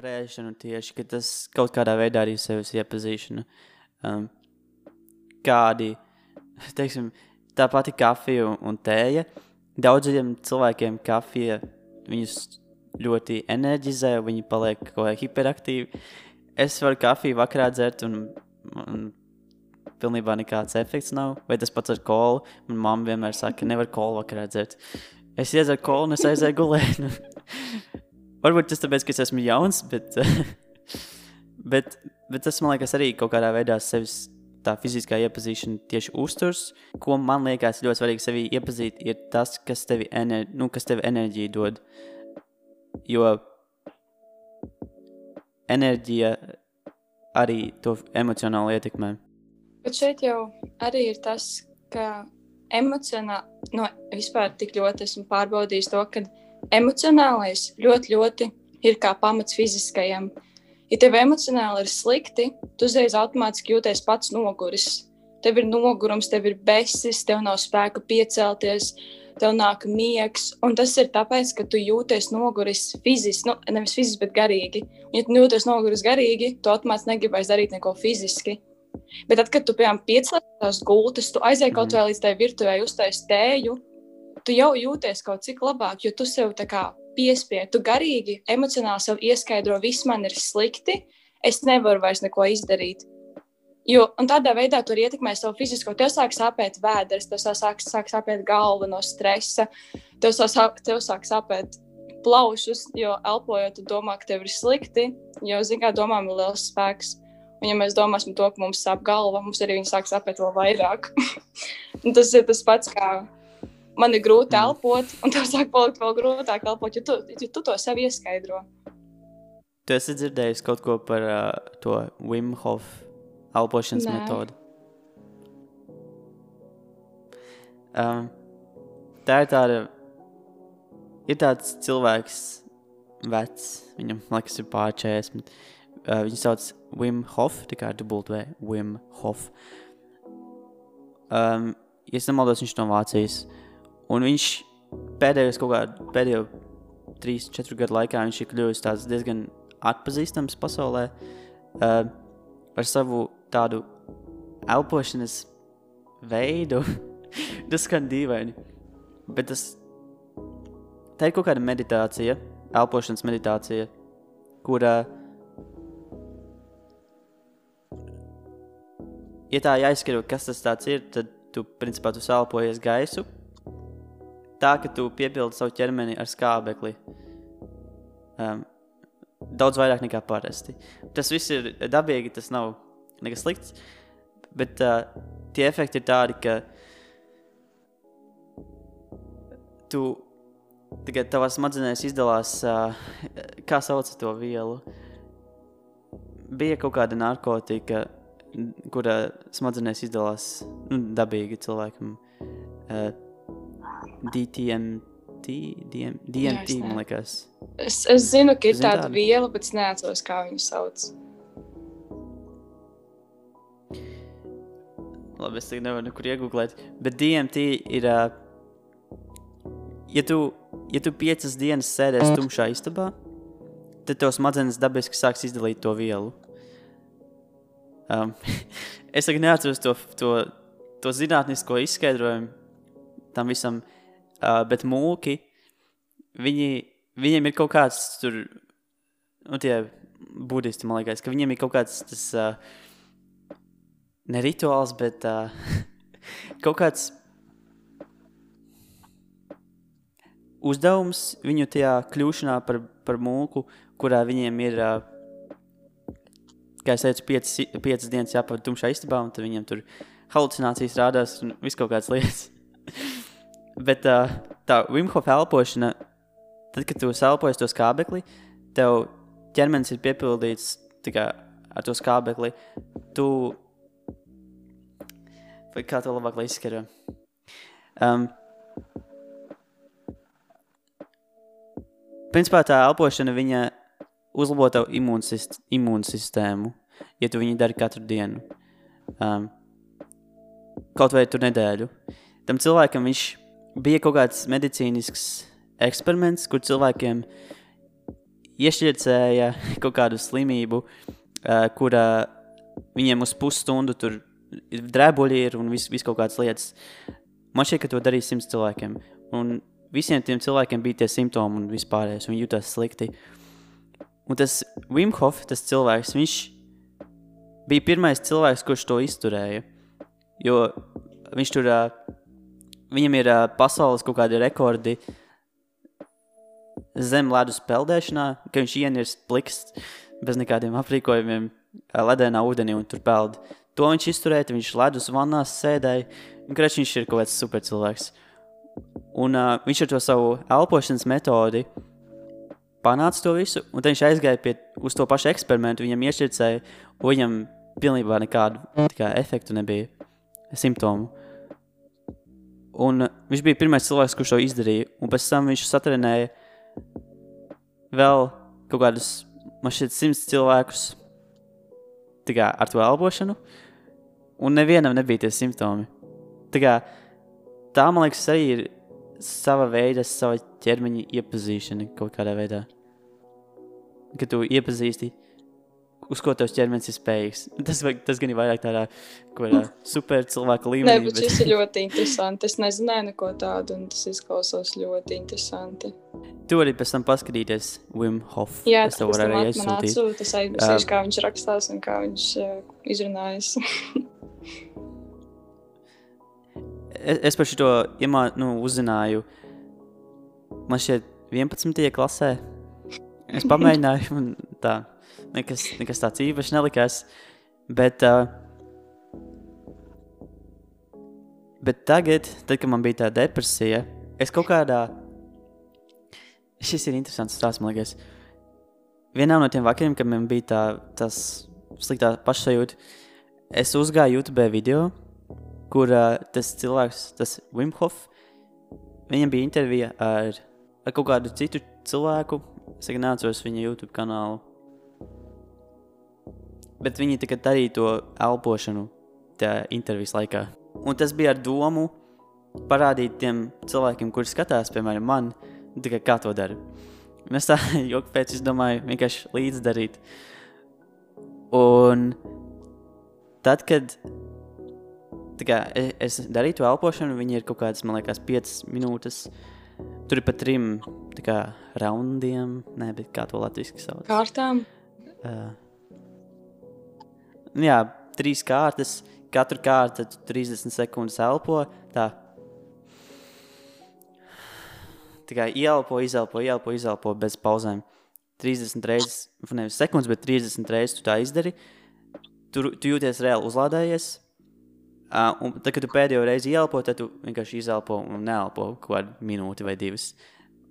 par ēšanu tieši, ka tas kaut kādā veidā arī sevis iepazīšana. Um, kādi, teiksim, tā pati kafija un tēja. Daudziem cilvēkiem kafija viņus ļoti enerģizē, viņi paliek kaut kā hiperaktīvi. Es varu kafiju vakarā dzert un, un pilnībā nekāds efekts nav. Vai tas pats ar kolu? Manā mamma vienmēr saka, ka nevar kolu vakarā dzert. Es iedzeru kolu un es aizēju gulēt. Varbūt tas tāpēc, ka es esmu jauns, bet, bet, bet tas man liekas arī kaut kādā veidā sevis tā fiziskā iepazīšana tieši uzturs. Ko man liekas ļoti svarīgi sevi iepazīt, ir tas, kas tevi, ener nu, kas tevi enerģiju dod. Jo enerģija arī to emocionāli ietekmē. Bet šeit jau arī ir tas, ka emocionāli, no vispār tik ļoti esmu pārbaudījis to, ka emocionālais ļoti, ļoti ir kā pamats fiziskajam. Ja tev emocionāli ir slikti, tu uzreiz automātiski jūties pats noguris. Tev ir nogurums, tev ir besis, tev nav spēka piecelties, tev nāk miegs. Un tas ir tāpēc, ka tu jūties noguris fiziski, nu, nevis fiziski, bet garīgi. Un, ja tu jūties noguris garīgi, tu automātiski negribēsi darīt neko fiziski. Bet tad, kad tu, piemēram, piecēlies gultas, tu aizēji kaut vai līdz tai virtuvē, uztaisīji tēju, tu jau jūties kaut cik labāk, jo tu sev tā kā piespiedi, tu garīgi, emocionāli sev ieskaidro, viss man ir slikti, es nevaru vairs neko izdarīt. Jo, un tādā veidā tu ietekmē savu fizisko. Tev sāk sāpēt vēders, tev sāk, sāk sāpēt galva no stresa, tev sāk, tev sāk sāpēt plaušas, jo elpojot, tu domā, ka tev ir slikti, jo, zinām, domām ir liels spēks. Un, ja mēs domāsim to, ka mums sāp galva, mums arī sāk sāpēt vēl vairāk. tas ir tas pats, kā man ir grūti mm. elpot, un tev sāk palikt vēl grūtāk elpot, jo tu, jo tu to sev ieskaidro. Tu esi dzirdējis kaut ko par uh, to Wim Hof elpošanas Nē. metodi? Um, tā ir tāda, ir tāds cilvēks, vecs, viņam liekas, ir pār 40. Uh, viņu sauc Wim Hof, tā kā dubultvē Wim Hof. Um, ja es nemaldos, viņš no Vācijas. Uh, Un viņš pēdējos kaut kādā pēdējo 3-4 gadu laikā viņš ir kļuvis diezgan atpazīstams pasaulē uh, ar savu tādu elpošanas veidu. tas skan dīvaini. Bet tas tā ir kaut kāda meditācija, elpošanas meditācija, kurā ja tā jāizskaro, kas tas ir, tad tu principā tu elpojies gaisu tā, ka tu piepildi savu ķermeni ar skābekli. Um, daudz vairāk nekā parasti. Tas viss ir dabīgi, tas nav nekas slikts. Bet uh, tie efekti ir tādi, ka tu tagad tavā smadzenēs izdalās, uh, kā sauc to vielu. Bija kaut kāda narkotika, kura smadzenēs izdalās nu, dabīgi cilvēkam. Uh, DTMT, DM, DMT Jā, man liekas. Es, es zinu, ka ir Zin tāda tādu? viela, bet es neatceros, kā viņu sauc. Labi, es tagad nevaru nekur iegūglēt. Bet DMT ir. Uh, ja, tu, ja tu piecas dienas sēdēsi tumšā istabā, tad tev smadzenes dabiski sāks izdalīt to vielu. Um, es tagad neatceros to, to, to zinātnisko izskaidrojumu tam visam. Uh, Uh, bet mūki, viņi, viņiem ir kaut kāds tur, nu, tie budisti, man liekas, ka viņiem ir kaut kāds tas, uh, ne rituāls, bet uh, kaut kāds uzdevums viņu tajā kļūšanā par, par mūku, kurā viņiem ir, kā es teicu, piecas, piecas dienas jāpavada tumšā istabā, un tad viņiem tur halucinācijas rādās un viss kaut kādas lietas. Bet uh, tā Wimhofa elpošana, tad, kad tu elpojies to skābekli, tev ķermenis ir piepildīts kā, ar to skābekli. Tu, kā to labāk izskaro? Um, principā tā elpošana viņa uzlabo tavu imūnsist, imūnsistēmu, ja tu viņu dari katru dienu. Um, kaut vai tur nedēļu. Tam cilvēkam viņš bija kaut kāds medicīnisks eksperiments, kur cilvēkiem iešķircēja kaut kādu slimību, uh, kura viņiem uz pusstundu tur drēbuļi ir un viss vis kaut kādas lietas. Man šķiet, ka to darīja simts cilvēkiem. Un visiem tiem cilvēkiem bija tie simptomi un vispārējais, un viņi jutās slikti. Un tas Wim Hof, tas cilvēks, viņš bija pirmais cilvēks, kurš to izturēja. Jo viņš tur, viņam ir pasaules kaut kādi rekordi zem ledus peldēšanā, ka viņš ienirst plikst bez nekādiem aprīkojumiem ledēnā ūdenī un tur peld. To viņš izturēja, viņš ledus vannās sēdēja, un kreč viņš ir kaut kāds super cilvēks. Un uh, viņš ar to savu elpošanas metodi panāca to visu, un viņš aizgāja pie, uz to pašu eksperimentu, viņam iešķircēja, un viņam pilnībā nekādu kā, efektu nebija, simptomu. Un viņš bija pirmais cilvēks, kurš to izdarīja. Un pēc tam viņš satrenēja vēl kaut kādus, man šķiet, simts cilvēkus kā, ar to elpošanu. Un nevienam nebija tie simptomi. Tā, kā, tā man liekas, arī ir sava veida, sava ķermeņa iepazīšana kaut kādā veidā. Kad tu iepazīsti uz ko tavs ķermenis ir spējīgs. Tas, tas gan ir vairāk tādā kādā super cilvēka līmenī. Nē, bet, bet šis ir ļoti interesanti. Es nezināju neko tādu, un tas izklausās ļoti interesanti. Tu vari pēc tam paskatīties Wim Hof. Jā, tas tev arī aizsūtīt. Atsūt, es aizmirsīšu, uh, kā viņš rakstās un kā viņš uh, izrunājas. es, es par šo iemā, nu, uzzināju, man šķiet 11. klasē. Es pamēģināju, un tā nekas, nekas tāds īpašs nelikās. Bet, uh, bet tagad, tad, kad man bija tā depresija, es kaut kādā. Šis ir interesants stāsts, man liekas. Vienā no tiem vakariem, kad man bija tā, tas sliktā pašsajūta, es uzgāju YouTube video, kur uh, tas cilvēks, tas Wim Hof, viņam bija intervija ar, ar kaut kādu citu cilvēku. Es neatceros viņa YouTube kanālu bet viņi tagad darīja to elpošanu intervijas laikā. Un tas bija ar domu parādīt tiem cilvēkiem, kuriem skatās, piemēram, man, tikai kā to dara. Es tā joku pēc izdomāju, vienkārši līdzdarīt. Un tad, kad kā, es darīju to elpošanu, viņi ir kaut kādas, man liekas, 5 minūtes. Tur ir pa trim raundiem, ne, bet kā to latviešu sauc? Kārtām. Uh, jā, trīs kārtas, katru kārtu 30 sekundes elpo. Tā. Tikai ielpo, izelpo, ielpo, izelpo bez pauzēm. 30 reizes, nevis sekundes, bet 30 reizes tu tā izdari. Tu, tu jūties reāli uzlādējies. Uh, un tad, kad tu pēdējo reizi ielpo, tad tu vienkārši izelpo un neelpo kaut kādu minūti vai divas.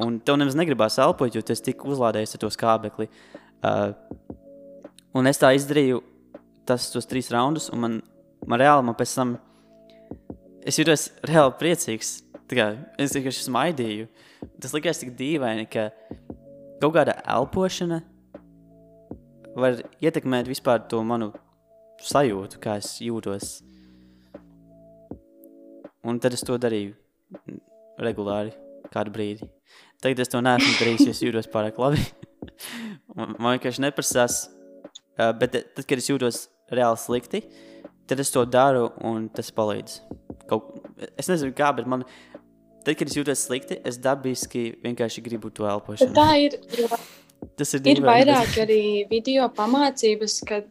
Un tev nemaz negribās elpot, jo tas tik uzlādējies ar to skābekli. Uh, un es tā izdarīju, tas, tos trīs raundus, un man, man reāli, man pēc tam, es jūtos reāli priecīgs. Kā, es vienkārši smaidīju. Tas likās tik dīvaini, ka kaut kāda elpošana var ietekmēt vispār to manu sajūtu, kā es jūtos. Un tad es to darīju regulāri, kādu brīdi. Tagad es to neesmu darījis, jo es jūtos pārāk labi. man, vienkārši neprasās, bet tad, kad es jūtos reāli slikti, tad es to daru un tas palīdz. Kaut, es nezinu, kā, bet man, tad, kad es jūtos slikti, es dabiski vienkārši gribu to elpošanu. Bet tā ir. Tas ir, ir vairāk arī video pamācības, kad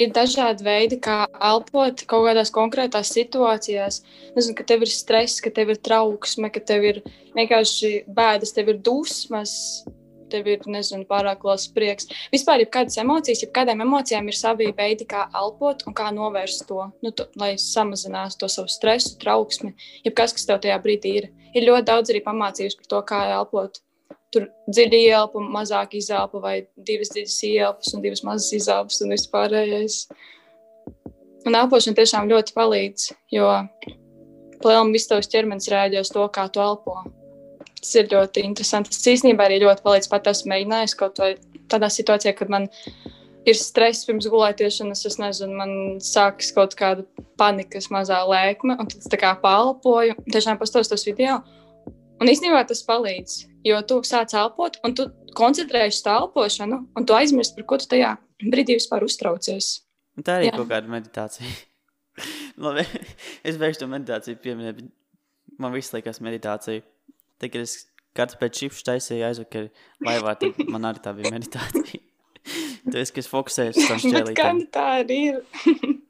ir dažādi veidi, kā elpot kaut kādās konkrētās situācijās. Nezinu, ka tev ir stress, ka tev ir trauksme, ka tev ir vienkārši bēdas, tev ir dusmas tev ir nezinu, pārāk liels prieks. Vispār, ja kādas emocijas, ja kādām emocijām ir savi veidi, kā elpot un kā novērst to, nu, tu, lai samazinātu to savu stresu, trauksmi, ja kas, tev tajā brīdī ir. Ir ļoti daudz arī pamācības par to, kā elpot. Tur dziļi ielpa, mazāk izelpa, vai divas dziļas ielpas un divas mazas izelpas un vispārējais. Un elpošana tiešām ļoti palīdz, jo plēlam viss tavs ķermenis rēģē uz to, kā tu elpo. Tas ir ļoti interesanti. Tas īstenībā arī ļoti palīdz pat esmu mēģinājis kaut vai tādā situācijā, kad man ir stress pirms gulētiešanas, es nezinu, man sākas kaut kāda panikas mazā lēkme, un tad es tā kā palpoju, tiešām pastos tos video. Un īstenībā tas palīdz, jo tu sāc elpot, un tu koncentrējies uz elpošanu, un tu aizmirsti, par ko tu tajā brīdī vispār uztraucies. Un tā arī ir kaut kāda meditācija. Labi, es beigšu to meditāciju pieminēt, bet man viss liekas meditācija. Tad, kad es katru pēc šifšu taisīju aizvakar laivā, tad man arī tā bija meditācija. Esi, kas fokusējas uz Bet kā šķēlītēm. nu tā arī ir?